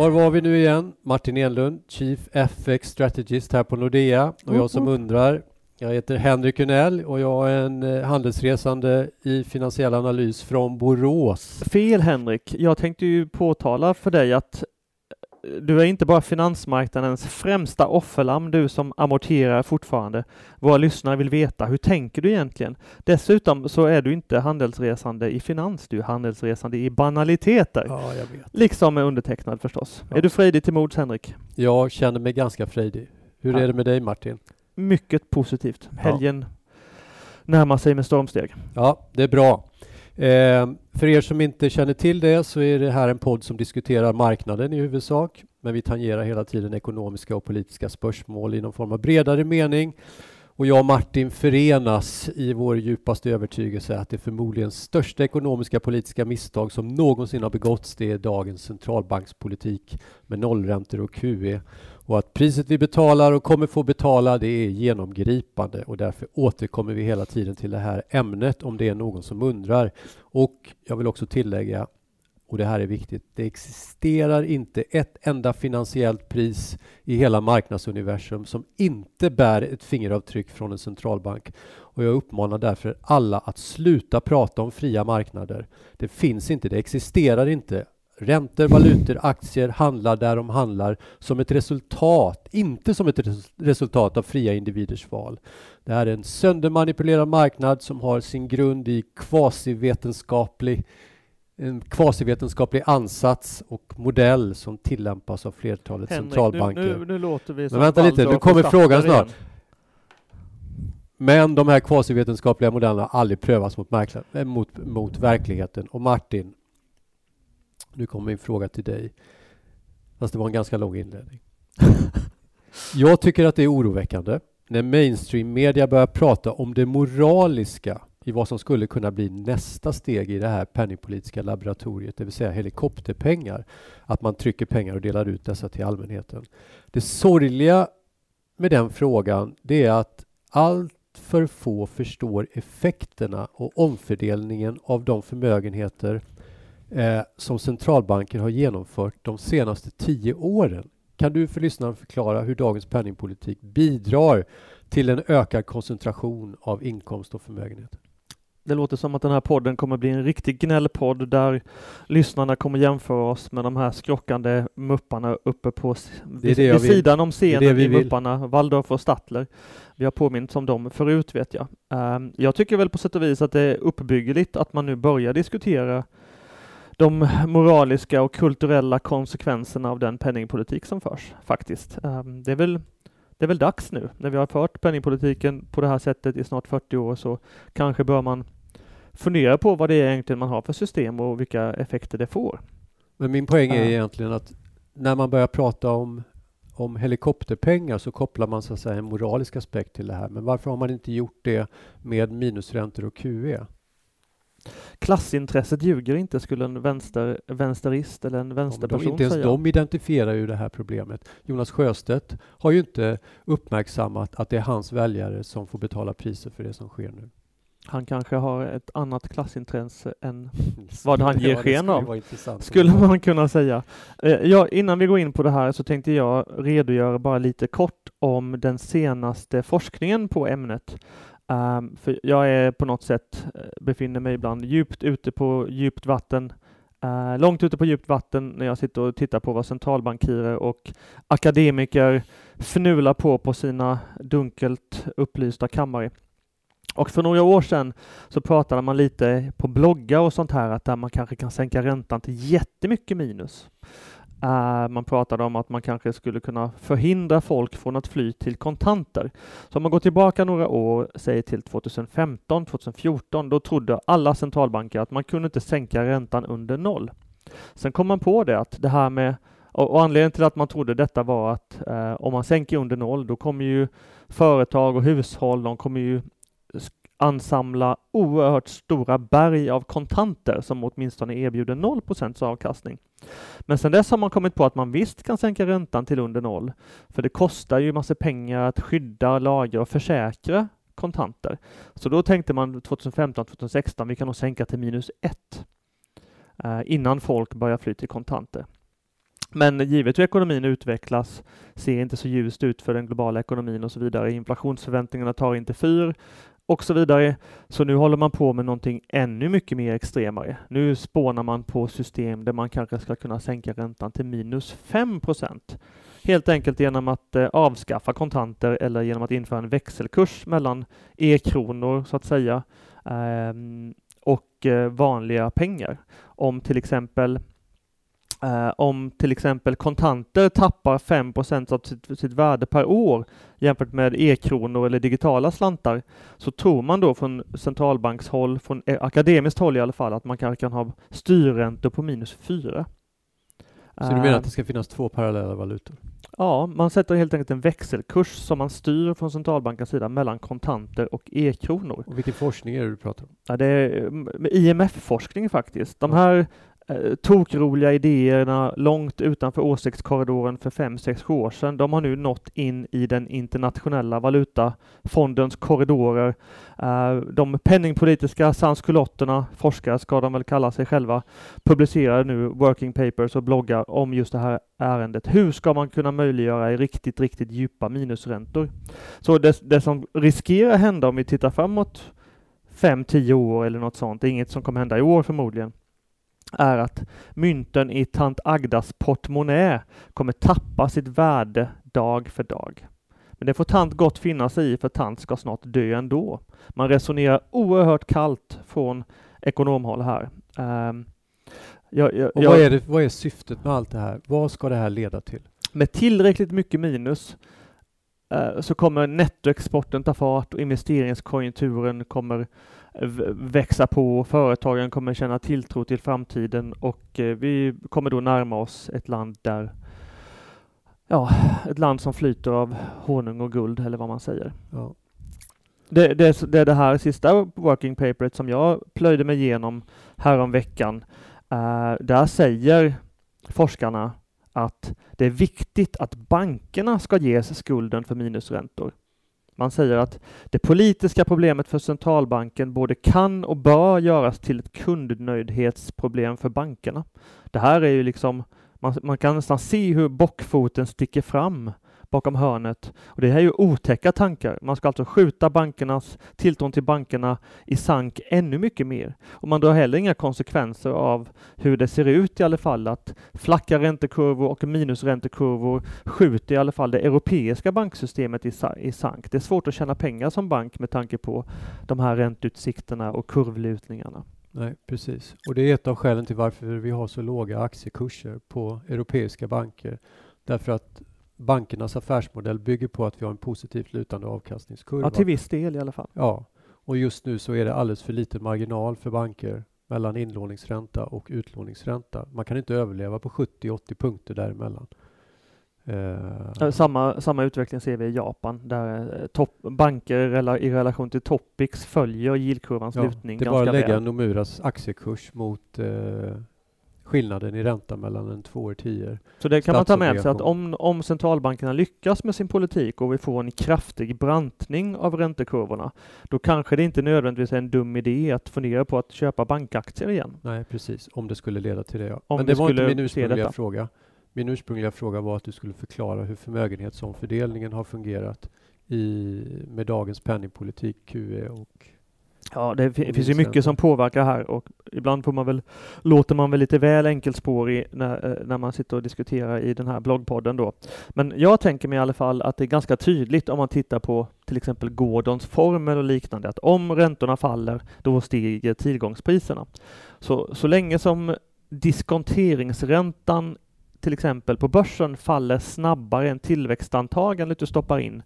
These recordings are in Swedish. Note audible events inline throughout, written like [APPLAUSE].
Var var vi nu igen? Martin Enlund, Chief FX Strategist här på Nordea och jag som undrar. Jag heter Henrik Unell och jag är en eh, handelsresande i finansiell analys från Borås. Fel Henrik. Jag tänkte ju påtala för dig att du är inte bara finansmarknadens främsta offerlamm, du som amorterar fortfarande. Våra lyssnare vill veta, hur tänker du egentligen? Dessutom så är du inte handelsresande i finans, du är handelsresande i banaliteter. Ja, jag vet. Liksom med undertecknad förstås. Ja. Är du frejdig till mods, Henrik? Jag känner mig ganska frejdig. Hur Ja. är det med dig Martin? Mycket positivt. Helgen närmar sig med stormsteg. Ja, det är bra. Eh, för er som inte känner till det så är det här en podd som diskuterar marknaden i huvudsak. Men vi tangerar hela tiden ekonomiska och politiska spörsmål i någon form av bredare mening. Och jag och Martin förenas i vår djupaste övertygelse att det förmodligen största ekonomiska politiska misstag som någonsin har begåtts det är dagens centralbankspolitik med nollräntor och QE och att priset vi betalar och kommer få betala det är genomgripande och därför återkommer vi hela tiden till det här ämnet om det är någon som undrar. Och jag vill också tillägga, och det här är viktigt, det existerar inte ett enda finansiellt pris i hela marknadsuniversum som inte bär ett fingeravtryck från en centralbank. Och jag uppmanar därför alla att sluta prata om fria marknader. Det finns inte, det existerar inte. Räntor, valutor, aktier handlar där de handlar som ett resultat, inte som ett res- resultat av fria individers val. Det här är en söndermanipulerad marknad som har sin grund i kvasivetenskaplig en kvasivetenskaplig ansats och modell som tillämpas av flertalet Henrik, centralbanker. nu, nu, nu låter vi Men vänta lite, nu kommer frågan snart. igen. Men de här kvasivetenskapliga modellerna har aldrig prövats mot, eh, mot, mot verkligheten. Och Martin, nu kommer min fråga till dig. Fast det var en ganska lång inledning. Jag tycker att det är oroväckande när mainstream media börjar prata om det moraliska i vad som skulle kunna bli nästa steg i det här penningpolitiska laboratoriet, det vill säga helikopterpengar. Att man trycker pengar och delar ut dessa till allmänheten. Det sorgliga med den frågan, det är att allt för få förstår effekterna och omfördelningen av de förmögenheter eh, som centralbanker har genomfört de senaste tio åren. Kan du för lyssnaren förklara hur dagens penningpolitik bidrar till en ökad koncentration av inkomst och förmögenhet? Det låter som att den här podden kommer bli en riktig gnällpodd där lyssnarna kommer jämföra oss med de här skrockande mupparna uppe på vid, det jag vid sidan om det scenen vi i mupparna, Waldorf och Statler. Vi har påminnt om dem förut vet jag. Ehm, jag tycker väl på sätt och vis att det är uppbyggligt att man nu börjar diskutera de moraliska och kulturella konsekvenserna av den penningpolitik som förs faktiskt. Ehm, det är väl det är väl dags nu när vi har fört penningpolitiken på det här sättet i snart 40 år så kanske bör man fundera på vad det är egentligen man har för system och vilka effekter det får. Men min poäng är egentligen att när man börjar prata om, om helikopterpengar så kopplar man så att säga en moralisk aspekt till det här. Men varför har man inte gjort det med minusräntor och? QE? Klassintresset ljuger inte, skulle en vänster, vänsterist eller en Ja, vänsterperson de, inte ens säga. de identifierar ju det här problemet. Jonas Sjöstedt har ju inte uppmärksammat att det är hans väljare som får betala priset för det som sker nu. Han kanske har ett annat klassintresse än [LAUGHS] Vad han ger Ja, sken av. skulle man kunna säga. Eh, Ja, innan vi går in på det här så tänkte jag redogöra bara lite kort om den senaste forskningen på ämnet. Um, för jag är på något sätt, eh, befinner mig ibland djupt ute på djupt vatten, uh, långt ute på djupt vatten när jag sitter och tittar på vad centralbankirer och akademiker fnular på på sina dunkelt upplysta kammare. Och för några år sedan så pratade man lite på bloggar och sånt här att där man kanske kan sänka räntan till jättemycket minus. Uh, man pratade om att man kanske skulle kunna förhindra folk från att fly till kontanter. Så om man går tillbaka några år, säg till 2015, 2014, då trodde alla centralbanker att man kunde inte sänka räntan under noll. Sen kom man på det att det här med och, och anledningen till att man trodde detta var att eh, om man sänker under noll, då kommer ju företag och hushåll, de kommer ju ansamla oerhört stora berg av kontanter som åtminstone erbjuder 0% avkastning. Men sedan dess har man kommit på att man visst kan sänka räntan till under noll, för det kostar ju massa pengar att skydda, lagra och försäkra kontanter. Så då tänkte man 2015-2016, vi kan nog sänka till minus ett eh, innan folk börjar fly till kontanter. Men givet hur ekonomin utvecklas ser inte så ljust ut för den globala ekonomin och så vidare. Inflationsförväntningarna tar inte fyr och så vidare. Så nu håller man på med någonting ännu mycket mer extremare. Nu spånar man på system där man kanske ska kunna sänka räntan till minus 5. Helt enkelt genom att eh, avskaffa kontanter eller genom att införa en växelkurs mellan e-kronor så att säga eh, och eh, vanliga pengar. Om till exempel Uh, om till exempel kontanter tappar 5% av sitt, sitt, värde per år jämfört med e-kronor eller digitala slantar, så tror man då från centralbankshåll, från akademiskt håll i alla fall, att man kanske kan ha styrräntor på minus 4. Så du menar att eh, det ska finnas två parallella valutor? Ja, man sätter helt enkelt en växelkurs som man styr från centralbankens sida mellan kontanter och e-kronor. Och vilken forskning är det du pratar om? Ja, det är mm, IMF-forskning faktiskt. De här eh, tokroliga idéerna långt utanför åsiktskorridoren för fem sex sju år sedan, de har nu nått in i den internationella valutafondens korridorer. Eh, de penningpolitiska sanskulotterna, forskare ska de väl kalla sig själva, publicerar nu working papers och bloggar om just det här ärendet. Hur ska man kunna möjliggöra riktigt, riktigt djupa minusräntor? Så det, det som riskerar hända om vi tittar framåt fem, tio år eller något sånt, det är inget som kommer hända i år förmodligen, är att mynten i tant Agdas portmonnä kommer tappa sitt värde dag för dag. Men det får tant gott finna sig i, för tant ska snart dö ändå. Man resonerar oerhört kallt från ekonomhåll här. Um, jag, jag, och vad, är det, vad är syftet med allt det här? Vad ska det här leda till? Med tillräckligt mycket minus uh, så kommer nettoexporten ta fart och investeringskonjunkturen kommer växa på, företagen kommer känna tilltro till framtiden och eh, vi kommer då närma oss ett land där ja, ett land som flyter av honung och guld eller vad man säger. Ja. Det, det, det är det här sista working paperet som jag plöjde mig igenom häromveckan. Uh, där säger forskarna att det är viktigt att bankerna ska ges skulden för minusräntor. Man säger att det politiska problemet för centralbanken både kan och bör göras till ett kundnöjdhetsproblem för bankerna. Det här är ju liksom, man, man kan nästan se hur bockfoten sticker fram bakom hörnet. Och det här är ju otäcka tankar. Man ska alltså skjuta bankernas, tilltron till bankerna i sank ännu mycket mer. Och man drar heller inga konsekvenser av hur det ser ut i alla fall, att flacka räntekurvor och minusräntekurvor skjuter i alla fall det europeiska banksystemet i, i sank. Det är svårt att tjäna pengar som bank med tanke på de här ränteutsikterna och kurvlutningarna. Nej, precis. Och det är ett av skälen till varför vi har så låga aktiekurser på europeiska banker. Därför att bankernas affärsmodell bygger på att vi har en positivt lutande avkastningskurva. Ja, till viss del i alla fall. Ja, och just nu så är det alldeles för liten marginal för banker mellan inlåningsränta och utlåningsränta. Man kan inte överleva på 70-80 punkter däremellan. Uh, samma, samma utveckling ser vi i Japan där eh, top, banker i relation till Topix följer yieldkurvans ja, lutning ganska väl. Det är bara att lägga Nomuras aktiekurs mot uh, skillnaden i ränta mellan en två och tio. Så det kan man ta med sig att om, om centralbankerna lyckas med sin politik och vi får en kraftig brantning av räntekurvorna, då kanske det inte nödvändigtvis är en dum idé att fundera på att köpa bankaktier igen. Nej, precis, om det skulle leda till det. Ja. Om Men det var inte min ursprungliga fråga. Min ursprungliga fråga var att du skulle förklara hur förmögenhetsomfördelningen har fungerat i, med dagens penningpolitik, QE och Ja, det finns ju mycket som påverkar här och ibland får man väl, låter man väl lite väl enkelspårig när, eh, när man sitter och diskuterar i den här bloggpodden då. Men jag tänker mig i alla fall att det är ganska tydligt om man tittar på till exempel Gordons formel och liknande, att om räntorna faller, då stiger tillgångspriserna. Så, så länge som diskonteringsräntan till exempel på börsen faller snabbare än tillväxtantagandet du stoppar in,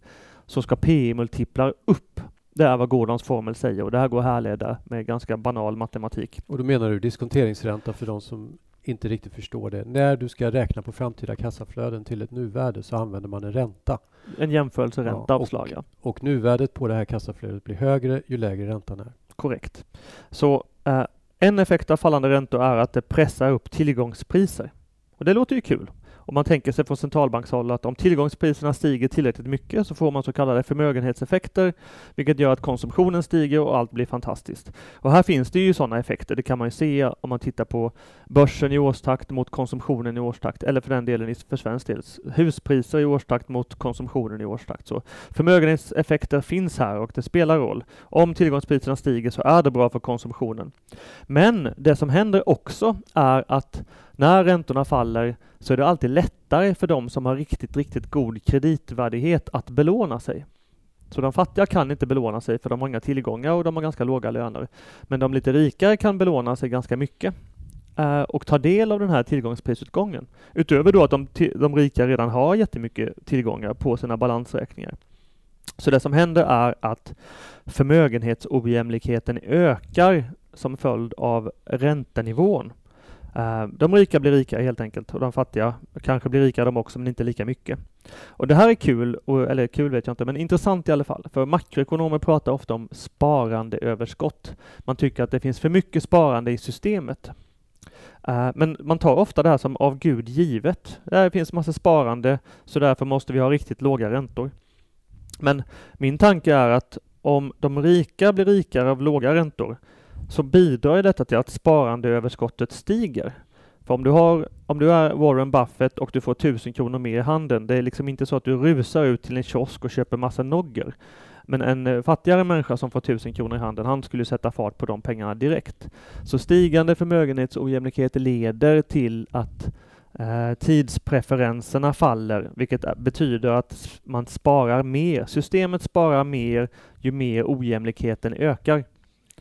så ska PE-multiplar upp det är vad Gordons formel säger och det här går att härleda med ganska banal matematik. Och då menar du diskonteringsränta för de som inte riktigt förstår det. När du ska räkna på framtida kassaflöden till ett nuvärde så använder man en ränta. En jämförelseränta ja, och, och, och nuvärdet på det här kassaflödet blir högre ju lägre räntan är. Korrekt. Så eh, en effekt av fallande räntor är att det pressar upp tillgångspriser. Och det låter ju kul. Om man tänker sig från centralbankshåll att om tillgångspriserna stiger tillräckligt mycket så får man så kallade förmögenhetseffekter, vilket gör att konsumtionen stiger och allt blir fantastiskt. Och här finns det ju sådana effekter, det kan man ju se om man tittar på börsen i årstakt mot konsumtionen i årstakt, eller för den delen för svensk del huspriser i årstakt mot konsumtionen i årstakt. Så förmögenhetseffekter finns här och det spelar roll. Om tillgångspriserna stiger så är det bra för konsumtionen. Men det som händer också är att när räntorna faller så är det alltid lättare för de som har riktigt, riktigt god kreditvärdighet att belåna sig. Så de fattiga kan inte belåna sig för de har inga tillgångar och de har ganska låga löner. Men de lite rikare kan belåna sig ganska mycket eh, och ta del av den här tillgångsprisutgången. Utöver då att de, de rika redan har jättemycket tillgångar på sina balansräkningar. Så det som händer är att förmögenhetsojämlikheten ökar som följd av räntenivån. Eh, de rika blir rika helt enkelt och de fattiga kanske blir rika de också, men inte lika mycket. Och det här är kul, eller kul vet jag inte, men intressant i alla fall. För makroekonomer pratar ofta om sparandeöverskott. Man tycker att det finns för mycket sparande i systemet. Eh, men man tar ofta det här som av Gud givet. Det finns massa sparande, så därför måste vi ha riktigt låga räntor. Men min tanke är att om de rika blir rikare av låga räntor så bidrar detta till att sparandeöverskottet stiger. För om du, har, om du är Warren Buffett och du får 1000 kronor mer i handen, det är liksom inte så att du rusar ut till en kiosk och köper massa nogger. Men en eh, fattigare människa som får 1000 kronor i handen, han skulle sätta fart på de pengarna direkt. Så stigande förmögenhetsojämlikhet leder till att eh, tidspreferenserna faller, vilket eh, betyder att man sparar mer. Systemet sparar mer ju mer ojämlikheten ökar.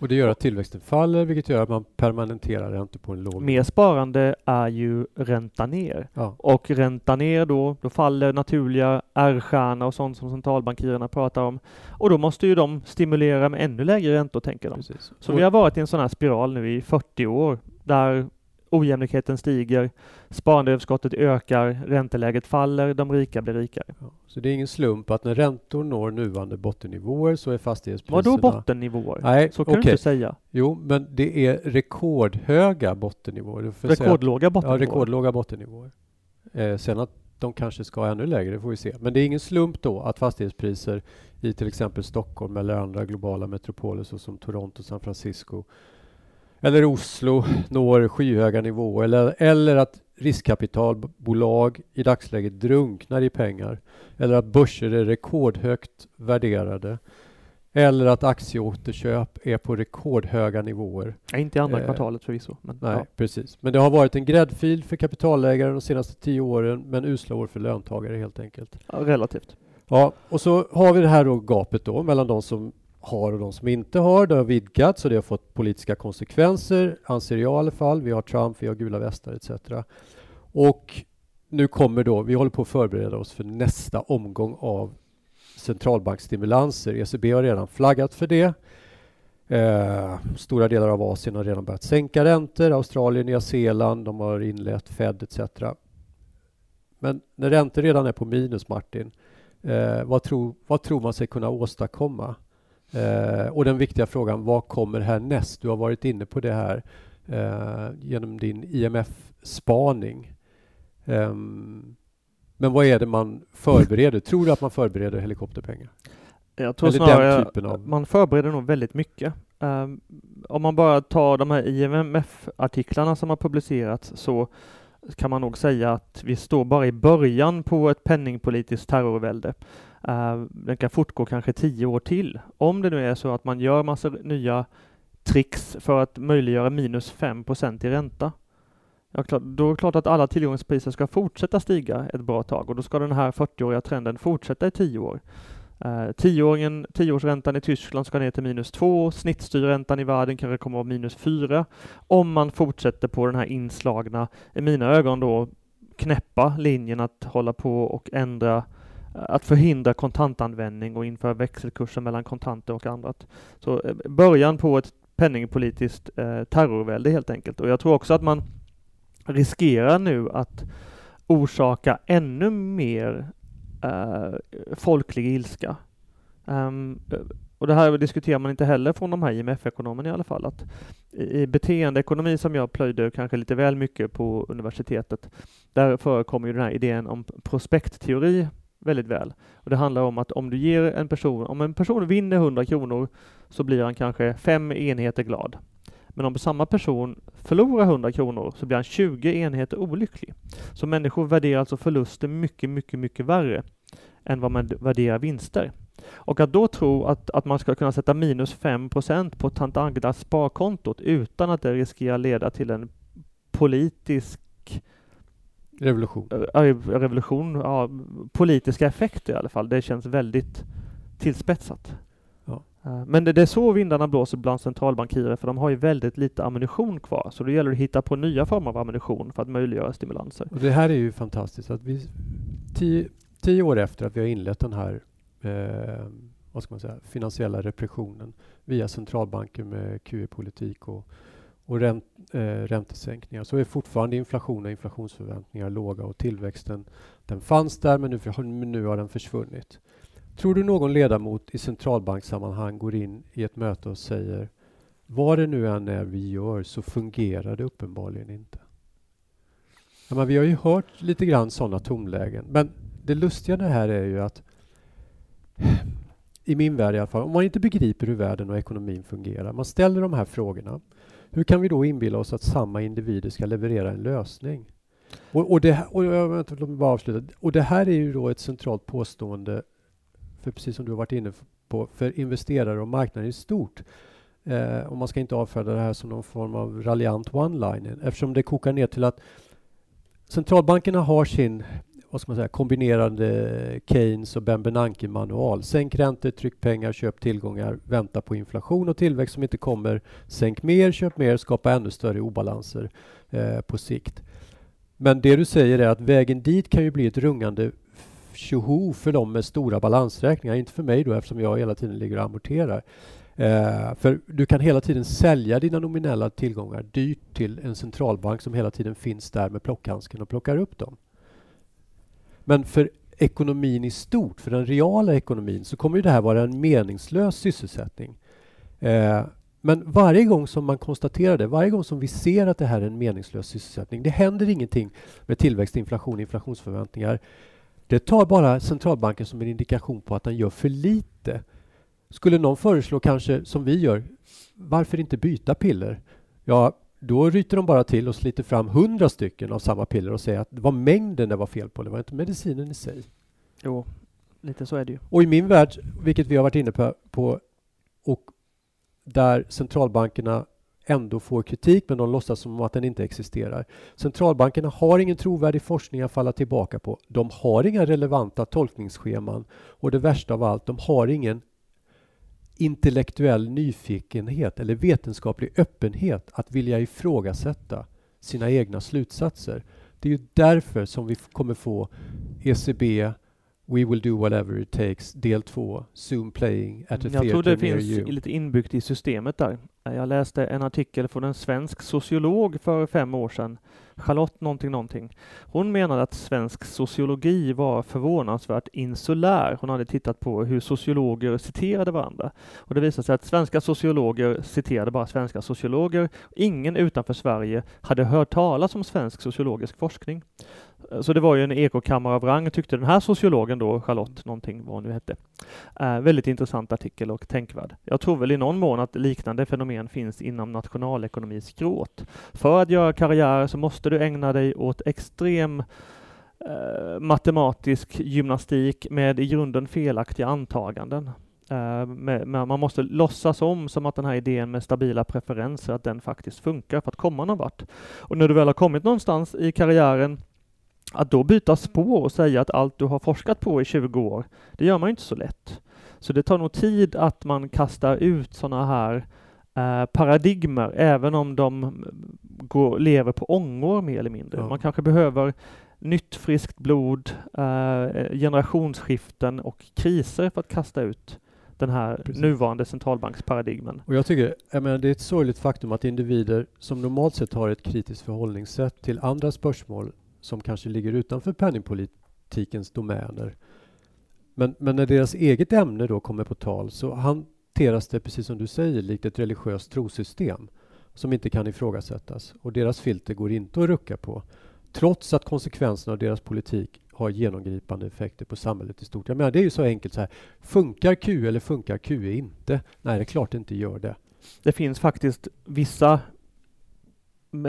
Och det gör att tillväxten faller, vilket gör att man permanenterar räntor på en låg Mer sparande är ju ränta ner. Ja. Och ränta ner då, då faller naturliga R-stjärna och sånt som centralbankirerna pratar om. Och då måste ju de stimulera med ännu lägre räntor, tänker de. Precis. Så och vi har varit i en sån här spiral nu i 40 år, där ojämlikheten stiger, sparandeöverskottet ökar, ränteläget faller, de rika blir rikare. Ja, så det är ingen slump att när räntor når nuvarande bottennivåer så är fastighetspriserna... Vadå bottennivåer? Nej, så kan okay. du inte säga. Jo, men det är rekordhöga bottennivåer. Rekordlåga bottennivåer? Ja, rekordlåga bottennivåer. Eh, sen att de kanske ska ännu lägre, det får vi se. Men det är ingen slump då att fastighetspriser i till exempel Stockholm eller andra globala metropoler såsom Toronto, San Francisco eller Oslo når skyhöga nivåer eller, eller att riskkapitalbolag i dagsläget drunknar i pengar eller att börser är rekordhögt värderade eller att aktieåterköp är på rekordhöga nivåer. Ja, inte i andra eh, kvartalet förvisso. Men, nej, ja. precis. Men det har varit en gräddfil för kapitalägare de senaste tio åren, men usla år för löntagare helt enkelt. Ja, relativt. Ja, och så har vi det här då gapet då mellan de som har och de som inte har. Det har vidgats och det har fått politiska konsekvenser, anser jag i alla fall. Vi har Trump, vi har gula västar etc. Och nu kommer då, vi håller på att förbereda oss för nästa omgång av centralbanksstimulanser. ECB har redan flaggat för det. Eh, stora delar av Asien har redan börjat sänka räntor. Australien, Nya Zeeland, de har inlett Fed etc. Men när räntor redan är på minus, Martin, eh, vad, tror, vad tror man sig kunna åstadkomma? Eh, och den viktiga frågan, vad kommer härnäst? Du har varit inne på det här eh, genom din IMF-spaning. Eh, men vad är det man förbereder? [LAUGHS] Tror du att man förbereder helikopterpengar? Jag tror Eller snarare av... man förbereder nog väldigt mycket. Um, om man bara tar de här IMF-artiklarna som har publicerats så kan man nog säga att vi står bara i början på ett penningpolitiskt terrorvälde. Uh, den kan fortgå kanske tio år till. Om det nu är så att man gör massa nya tricks för att möjliggöra minus 5% i ränta. Ja, klart, då är det klart att alla tillgångspriser ska fortsätta stiga ett bra tag och då ska den här 40-åriga trenden fortsätta i tio år. Uh, tioåringen, tioårsräntan i Tyskland ska ner till minus 2, snittstyrräntan i världen kanske kommer att vara minus 4 om man fortsätter på den här inslagna, i mina ögon då, knäppa linjen att hålla på och ändra eh, att förhindra kontantanvändning och införa växelkurser mellan kontanter och annat. Så eh, början på ett penningpolitiskt eh, terrorvälde helt enkelt. Och jag tror också att man riskerar nu att orsaka ännu mer eh, folklig ilska. Um, och det här diskuterar man inte heller från de här IMF-ekonomerna i alla fall, att i beteendeekonomi som jag plöjde kanske lite väl mycket på universitetet, där förekommer ju den här idén om prospektteori väldigt väl. Och det handlar om att om du ger en person, om en person vinner 100 kronor så blir han kanske fem enheter glad. Men om samma person förlorar 100 kronor så blir han 20 enheter olycklig. Så människor värderar alltså förluster mycket, mycket, mycket värre än vad man värderar vinster. Och att då tro att, att man ska kunna sätta minus 5% på tant Agdas sparkontot utan att det riskerar leda till en politisk revolution, revolution ja, politiska effekter i alla fall. Det känns väldigt tillspetsat. Eh, men det, det är så vindarna blåser bland centralbankirer, för de har ju väldigt lite ammunition kvar. Så då gäller det att hitta på nya former av ammunition för att möjliggöra stimulanser. Och det här är ju fantastiskt. att vi tio, tio år efter att vi har inlett den här eh, vad ska man säga, finansiella repressionen via centralbanker med QE-politik och, och ränt, eh, räntesänkningar så är fortfarande inflation och inflationsförväntningar låga och tillväxten den fanns där men nu, nu har den försvunnit. Tror du någon ledamot i centralbankssammanhang går in i ett möte och säger vad det nu än är vi gör så fungerar det uppenbarligen inte. Ja, men vi har ju hört lite grann sådana tonlägen men det lustiga det här är ju att i min värld i alla fall, om man inte begriper hur världen och ekonomin fungerar, man ställer de här frågorna, hur kan vi då inbilla oss att samma individer ska leverera en lösning? Och, och, det, och jag, låt mig bara avsluta. Och det här är ju då ett centralt påstående, för precis som du har varit inne på, för investerare och marknaden i stort. Eh, och man ska inte avfärda det här som någon form av raljant one-line, eftersom det kokar ner till att centralbankerna har sin vad ska man säga, kombinerade Keynes och Ben Bernanke-manual. Sänk räntor, tryck pengar, köp tillgångar, vänta på inflation och tillväxt som inte kommer. Sänk mer, köp mer, skapa ännu större obalanser eh, på sikt. Men det du säger är att vägen dit kan ju bli ett rungande tjoho för dem med stora balansräkningar. Inte för mig då eftersom jag hela tiden ligger och amorterar. Eh, för du kan hela tiden sälja dina nominella tillgångar dyrt till en centralbank som hela tiden finns där med plockhandsken och plockar upp dem. Men för ekonomin i stort, för den reala ekonomin, så kommer det här vara en meningslös sysselsättning. Eh, men varje gång som man konstaterar det, varje gång som vi ser att det här är en meningslös sysselsättning, det händer ingenting med tillväxt, inflation, inflationsförväntningar. Det tar bara centralbanken som en indikation på att den gör för lite. Skulle någon föreslå kanske, som vi gör, varför inte byta piller? Ja, då ryter de bara till och sliter fram hundra stycken av samma piller och säger att det var mängden det var fel på, det var inte medicinen i sig. Jo, lite så är det ju. Och i min värld, vilket vi har varit inne på, på och där centralbankerna ändå får kritik, men de låtsas som att den inte existerar. Centralbankerna har ingen trovärdig forskning att falla tillbaka på. De har inga relevanta tolkningsscheman och det värsta av allt, de har ingen intellektuell nyfikenhet eller vetenskaplig öppenhet att vilja ifrågasätta sina egna slutsatser. Det är ju därför som vi kommer få ECB We will do whatever it takes, del två, Zoom playing at a Jag tror det finns you. lite inbyggt i systemet där. Jag läste en artikel från en svensk sociolog för fem år sedan, Charlotte någonting någonting. Hon menade att svensk sociologi var förvånansvärt insulär. Hon hade tittat på hur sociologer citerade varandra. Och det visade sig att svenska sociologer citerade bara svenska sociologer. Ingen utanför Sverige hade hört talas om svensk sociologisk forskning. Så det var ju en ekokammare av rang, tyckte den här sociologen då, Charlotte någonting vad hon nu hette. Eh, väldigt intressant artikel och tänkvärd. Jag tror väl i någon mån att liknande fenomen finns inom nationalekonomis gråt. För att göra karriär så måste du ägna dig åt extrem eh, matematisk gymnastik med i grunden felaktiga antaganden. Eh, med, med, man måste låtsas om som att den här idén med stabila preferenser, att den faktiskt funkar för att komma någon vart. Och när du väl har kommit någonstans i karriären att då byta spår och säga att allt du har forskat på i 20 år, det gör man inte så lätt. Så det tar nog tid att man kastar ut sådana här eh, paradigmer, även om de går, lever på ångor mer eller mindre. Ja. Man kanske behöver nytt friskt blod, eh, generationsskiften och kriser för att kasta ut den här Precis. nuvarande centralbanksparadigmen. Och jag tycker, jag menar, det är ett sorgligt faktum att individer som normalt sett har ett kritiskt förhållningssätt till andra spörsmål som kanske ligger utanför penningpolitikens domäner. Men, men när deras eget ämne då kommer på tal så hanteras det, precis som du säger, likt ett religiöst trosystem som inte kan ifrågasättas och deras filter går inte att rucka på trots att konsekvenserna av deras politik har genomgripande effekter på samhället i stort. Jag menar, det är ju så enkelt så här. Funkar Q eller funkar QE inte? Nej, det är klart det inte gör det. Det finns faktiskt vissa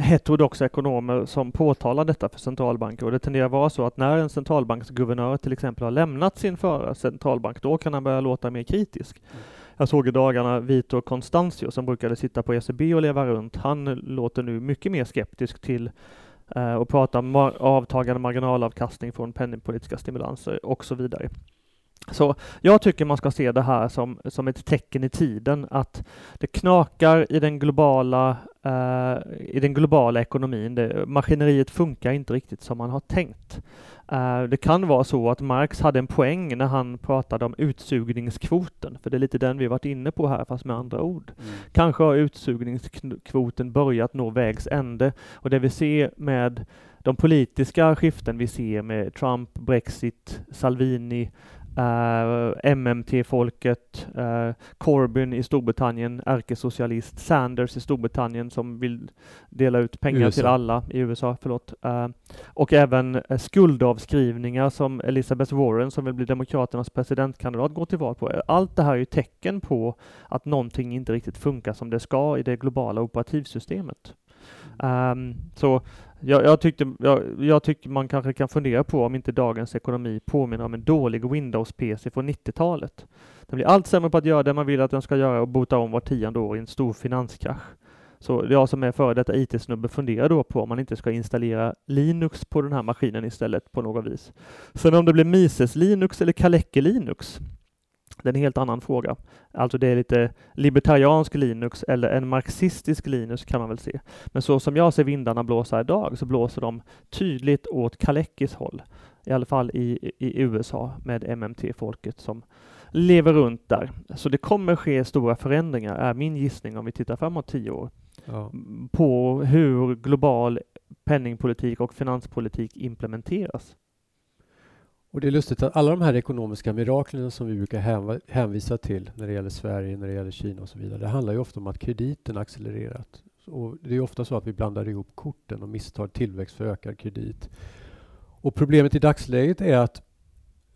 heterodoxa ekonomer som påtalar detta för centralbanker och det tenderar vara så att när en centralbanksguvernör till exempel har lämnat sin förra centralbank, då kan han börja låta mer kritisk. Mm. Jag såg i dagarna Vitor Constancio som brukade sitta på ECB och leva runt. Han låter nu mycket mer skeptisk till uh, och pratar om avtagande marginalavkastning från penningpolitiska stimulanser och så vidare. Så jag tycker man ska se det här som, som ett tecken i tiden, att det knakar i den globala, uh, i den globala ekonomin. Det, maskineriet funkar inte riktigt som man har tänkt. Uh, det kan vara så att Marx hade en poäng när han pratade om utsugningskvoten, för det är lite den vi varit inne på här, fast med andra ord. Mm. Kanske har utsugningskvoten börjat nå vägs ände, och det vi ser med de politiska skiften vi ser med Trump, Brexit, Salvini, Uh, eh, MMT-folket, uh, Corbyn i Storbritannien, ärkesocialist, Sanders i Storbritannien som vill dela ut pengar USA. till alla i USA, förlåt. Uh, och även skuldavskrivningar som Elizabeth Warren som vill bli Demokraternas presidentkandidat går till val på. Allt det här är ju tecken på att någonting inte riktigt funkar som det ska i det globala operativsystemet. Um, så jag, jag, tyckte, jag, jag tycker man kanske kan fundera på om inte dagens ekonomi påminner om en dålig Windows-PC från 90-talet. Den blir allt sämre på att göra det man vill att den ska göra och bota om var tionde år i en stor finanskrasch. Så jag som är före detta IT-snubbe funderar då på om man inte ska installera Linux på den här maskinen istället på något vis. Sen om det blir Mises Linux eller Kaleke Linux, det är en helt annan fråga. Alltså det är lite libertariansk Linux eller en marxistisk Linux kan man väl se. Men så som jag ser vindarna blåsa idag så blåser de tydligt åt Kalekis håll. I alla fall i, i USA med MMT-folket som lever runt där. Så det kommer ske stora förändringar, är min gissning om vi tittar framåt tio år. Ja. På hur global penningpolitik och finanspolitik implementeras. Och det är lustigt att alla de här ekonomiska miraklen som vi brukar hänvisa till när det gäller Sverige, när det gäller Kina och så vidare, det handlar ju ofta om att krediten accelererat. Och det är ofta så att vi blandar ihop korten och misstar tillväxt för ökad kredit. Och problemet i dagsläget är att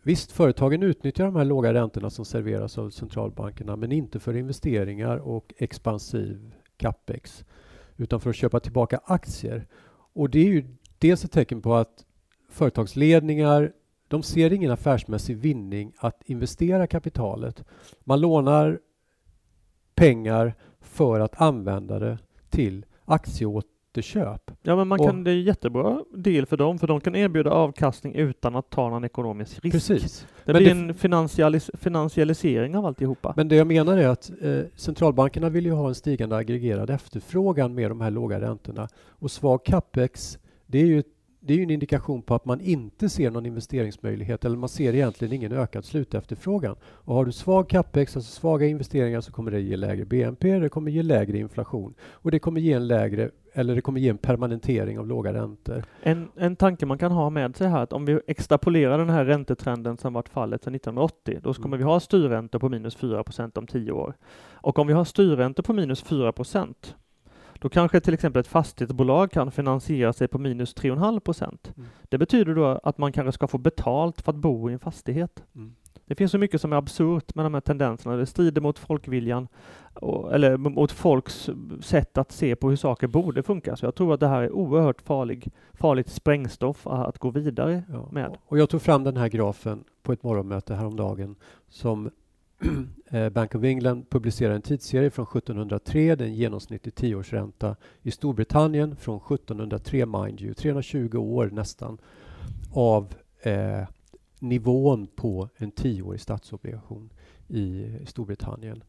visst, företagen utnyttjar de här låga räntorna som serveras av centralbankerna, men inte för investeringar och expansiv capex, utan för att köpa tillbaka aktier. Och det är ju dels ett tecken på att företagsledningar de ser ingen affärsmässig vinning att investera kapitalet. Man lånar pengar för att använda det till aktieåterköp. Ja, men man kan, det är jättebra deal för dem, för de kan erbjuda avkastning utan att ta någon ekonomisk risk. Precis. Det men blir det en finansialis finansialisering av alltihopa. Men det jag menar är att eh, centralbankerna vill ju ha en stigande aggregerad efterfrågan med de här låga räntorna och svag capex, det är ju ett det är ju en indikation på att man inte ser någon investeringsmöjlighet eller man ser egentligen ingen ökad slutefterfrågan. Och har du svag capex, alltså svaga investeringar, så kommer det ge lägre BNP, det kommer ge lägre inflation och det kommer ge en lägre eller det kommer ge en permanentering av låga räntor. En, en tanke man kan ha med sig här att om vi extrapolerar den här räntetrenden som varit fallet sedan 1980, då kommer mm. vi ha styrräntor på minus 4% om tio år. Och om vi har styrräntor på minus 4 då kanske till exempel ett fastighetsbolag kan finansiera sig på minus 3,5 procent. Mm. Det betyder då att man kanske ska få betalt för att bo i en fastighet. Mm. Det finns så mycket som är absurt med de här tendenserna. Det strider mot folkviljan och, eller mot folks sätt att se på hur saker borde funka. Så jag tror att det här är oerhört farlig, farligt sprängstoff att gå vidare ja. med. Och jag tog fram den här grafen på ett morgonmöte häromdagen som [CLEARS THROAT] Eh, Bank of England publicerar en tidsserie från 1703, det är en genomsnittlig tioårsränta i Storbritannien från 1703, mind you, 320 år nästan, av eh, nivån på en tioårig statsobligation i Storbritannien.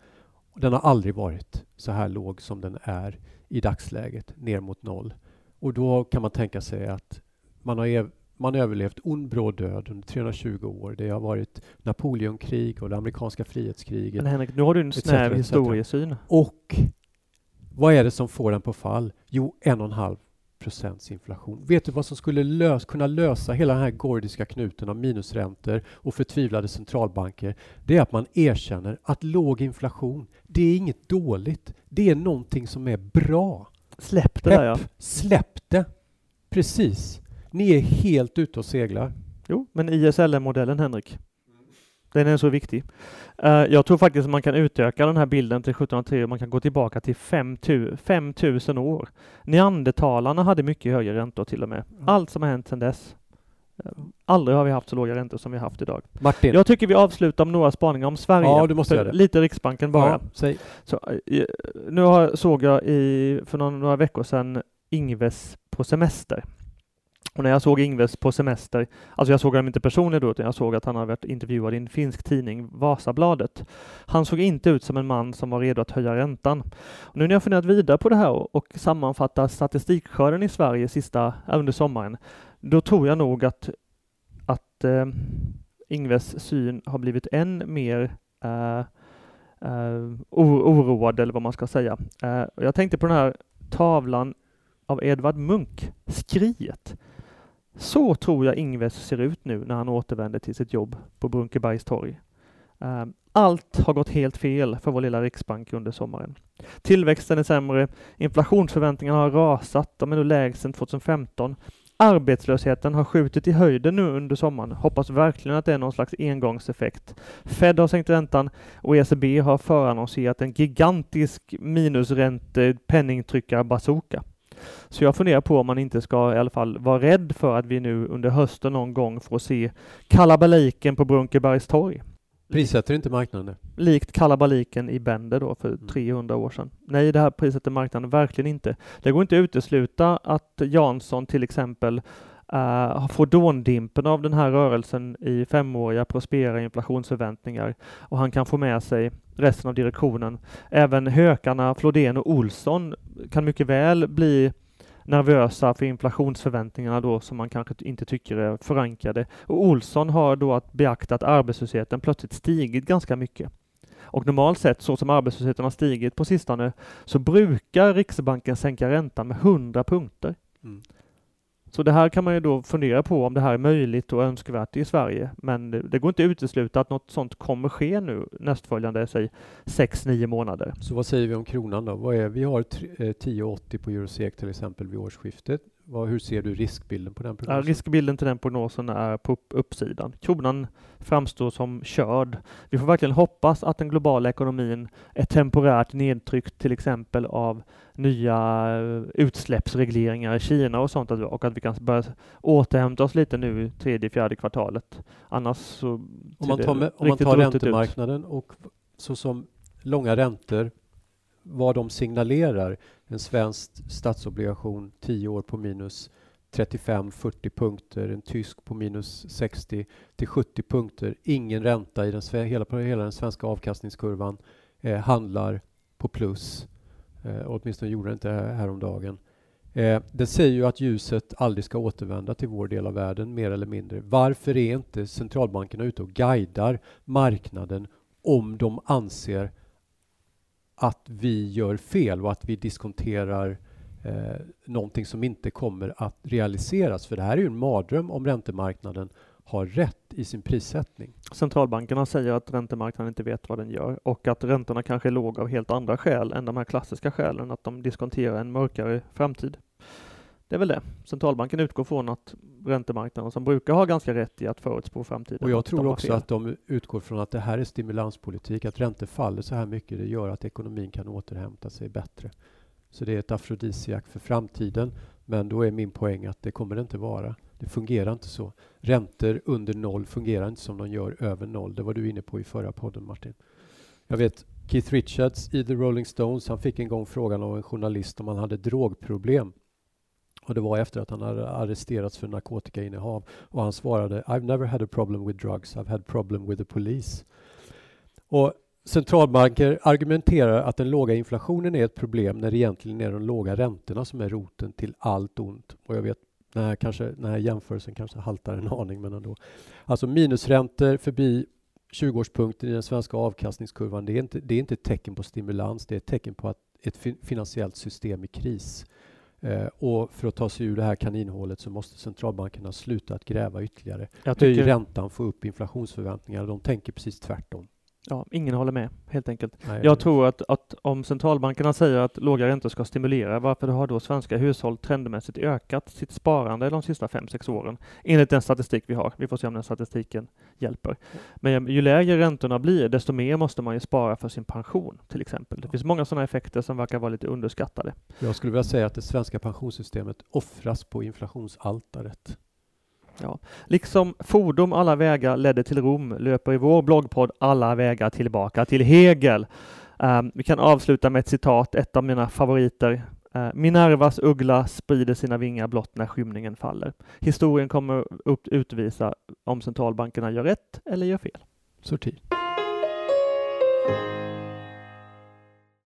Den har aldrig varit så här låg som den är i dagsläget, ner mot noll. Och då kan man tänka sig att man har man överlevt ond bråd död under 320 år. Det har varit Napoleonkrig och det amerikanska frihetskriget. Men Henrik, nu har du en snäv historiesyn. Och vad är det som får den på fall? Jo, en och en halv procents inflation. Vet du vad som skulle lös, kunna lösa hela den här gordiska knuten av minusräntor och förtvivlade centralbanker? Det är att man erkänner att låg inflation, det är inget dåligt. Det är någonting som är bra. Släpp det där ja. Släpp det! Precis. Ni är helt ute och seglar. Jo, men ISLM-modellen Henrik, den är så viktig. Uh, jag tror faktiskt att man kan utöka den här bilden till 1703 och man kan gå tillbaka till 5000 år. Neandertalarna hade mycket högre räntor till och med. Mm. Allt som har hänt sedan dess. Uh, aldrig har vi haft så låga räntor som vi har haft idag. Martin. Jag tycker vi avslutar med några spaningar om Sverige. Ja, du måste göra det. Lite Riksbanken bara. Ja, säg. Så, uh, nu har, såg jag i, för några veckor sedan Ingves på semester. Och när jag såg Ingves på semester, alltså jag såg honom inte personligen då, utan jag såg att han hade varit intervjuad i en finsk tidning, Vasabladet. Han såg inte ut som en man som var redo att höja räntan. Och nu när jag funderat vidare på det här och, och sammanfattar statistikskörden i Sverige sista, under sommaren, då tror jag nog att, att eh, Ingves syn har blivit än mer eh, eh, oroad, eller vad man ska säga. Eh, jag tänkte på den här tavlan av Edvard Munch, Skriet. Så tror jag Ingves ser ut nu när han återvänder till sitt jobb på Brunkebergs torg. Ehm, allt har gått helt fel för vår lilla riksbank under sommaren. Tillväxten är sämre, inflationsförväntningarna har rasat, de är nu lägst sedan 2015. Arbetslösheten har skjutit i höjden nu under sommaren. Hoppas verkligen att det är någon slags engångseffekt. Fed har sänkt räntan och ECB har förannonserat en gigantisk minusränte penningtryckarbazooka. Så jag funderar på om man inte ska i alla fall vara rädd för att vi nu under hösten någon gång får se kalabaliken på Brunkebergs torg. Prissätter inte marknaden det? Likt kalabaliken i Bender då för 300 mm. år sedan. Nej, det här prissätter marknaden verkligen inte. Det går inte att utesluta att Jansson till exempel uh, får dåndimpen av den här rörelsen i femåriga prospera inflationsförväntningar och han kan få med sig resten av direktionen. Även hökarna Flodén och Olsson kan mycket väl bli nervösa för inflationsförväntningarna då som man kanske inte tycker är förankrade. Och Olsson har då att beakta att arbetslösheten plötsligt stigit ganska mycket. Och normalt sett, så som arbetslösheten har stigit på sistone, så brukar Riksbanken sänka räntan med 100 punkter. Mm. Så det här kan man ju då fundera på om det här är möjligt och önskvärt i Sverige. Men det, det går inte att utesluta att något sånt kommer ske nu nästföljande, säg 6-9 månader. Så vad säger vi om kronan då? Vad är, vi har 10,80 eh, på eurosek till exempel vid årsskiftet. Vad, hur ser du riskbilden på den prognosen? Ja, riskbilden till den prognosen är på uppsidan. Kronan framstår som körd. Vi får verkligen hoppas att den globala ekonomin är temporärt nedtryckt till exempel av nya eh, utsläppsregleringar i Kina och sånt och att vi kan börja återhämta oss lite nu tredje, fjärde kvartalet. Annars så om man tar, med, om man tar räntemarknaden och så som långa räntor vad de signalerar. En svensk statsobligation 10 år på minus 35-40 punkter, en tysk på minus 60 till 70 punkter. Ingen ränta i den, hela, hela den svenska avkastningskurvan eh, handlar på plus. Eh, åtminstone gjorde det inte häromdagen. Eh, det säger ju att ljuset aldrig ska återvända till vår del av världen, mer eller mindre. Varför är inte centralbankerna ute och guidar marknaden om de anser att vi gör fel och att vi diskonterar eh, någonting som inte kommer att realiseras. För det här är ju en mardröm om räntemarknaden har rätt i sin prissättning. Centralbankerna säger att räntemarknaden inte vet vad den gör och att räntorna kanske är låga av helt andra skäl än de här klassiska skälen, att de diskonterar en mörkare framtid. Det är väl det. Centralbanken utgår från att räntemarknaden som brukar ha ganska rätt i att förutspå framtiden. Och jag tror också att de utgår från att det här är stimulanspolitik, att räntor faller så här mycket, det gör att ekonomin kan återhämta sig bättre. Så det är ett afrodisiak för framtiden. Men då är min poäng att det kommer det inte vara. Det fungerar inte så. Räntor under noll fungerar inte som de gör över noll. Det var du inne på i förra podden Martin. Jag vet Keith Richards i The Rolling Stones, han fick en gång frågan av en journalist om han hade drogproblem. Och det var efter att han hade arresterats för narkotikainnehav. Och han svarade I've never had a problem with drugs, I've had problem with the police. Och centralbanker argumenterar att den låga inflationen är ett problem när det egentligen är de låga räntorna som är roten till allt ont. Och jag vet, den här, kanske, den här jämförelsen kanske haltar en aning, men ändå. Alltså minusräntor förbi 20-årspunkten i den svenska avkastningskurvan, det är, inte, det är inte ett tecken på stimulans, det är ett tecken på att ett finansiellt system i kris. Eh, och för att ta sig ur det här kaninhålet så måste centralbankerna sluta att gräva ytterligare. Jag Höj räntan, få upp inflationsförväntningarna. De tänker precis tvärtom. Ja, ingen håller med, helt enkelt. Nej, Jag tror att, att om centralbankerna säger att låga räntor ska stimulera, varför har då svenska hushåll trendmässigt ökat sitt sparande de sista fem sex åren? Enligt den statistik vi har. Vi får se om den statistiken hjälper. Men ju lägre räntorna blir, desto mer måste man ju spara för sin pension, till exempel. Det finns många sådana effekter som verkar vara lite underskattade. Jag skulle vilja säga att det svenska pensionssystemet offras på inflationsaltaret. Liksom fordom alla vägar ledde till Rom löper i vår bloggpodd alla vägar tillbaka till Hegel. Um, vi kan avsluta med ett citat, ett av mina favoriter. Uh, Minervas uggla sprider sina vingar blott när skymningen faller. Historien kommer upp utvisa om centralbankerna gör rätt eller gör fel. Sorti.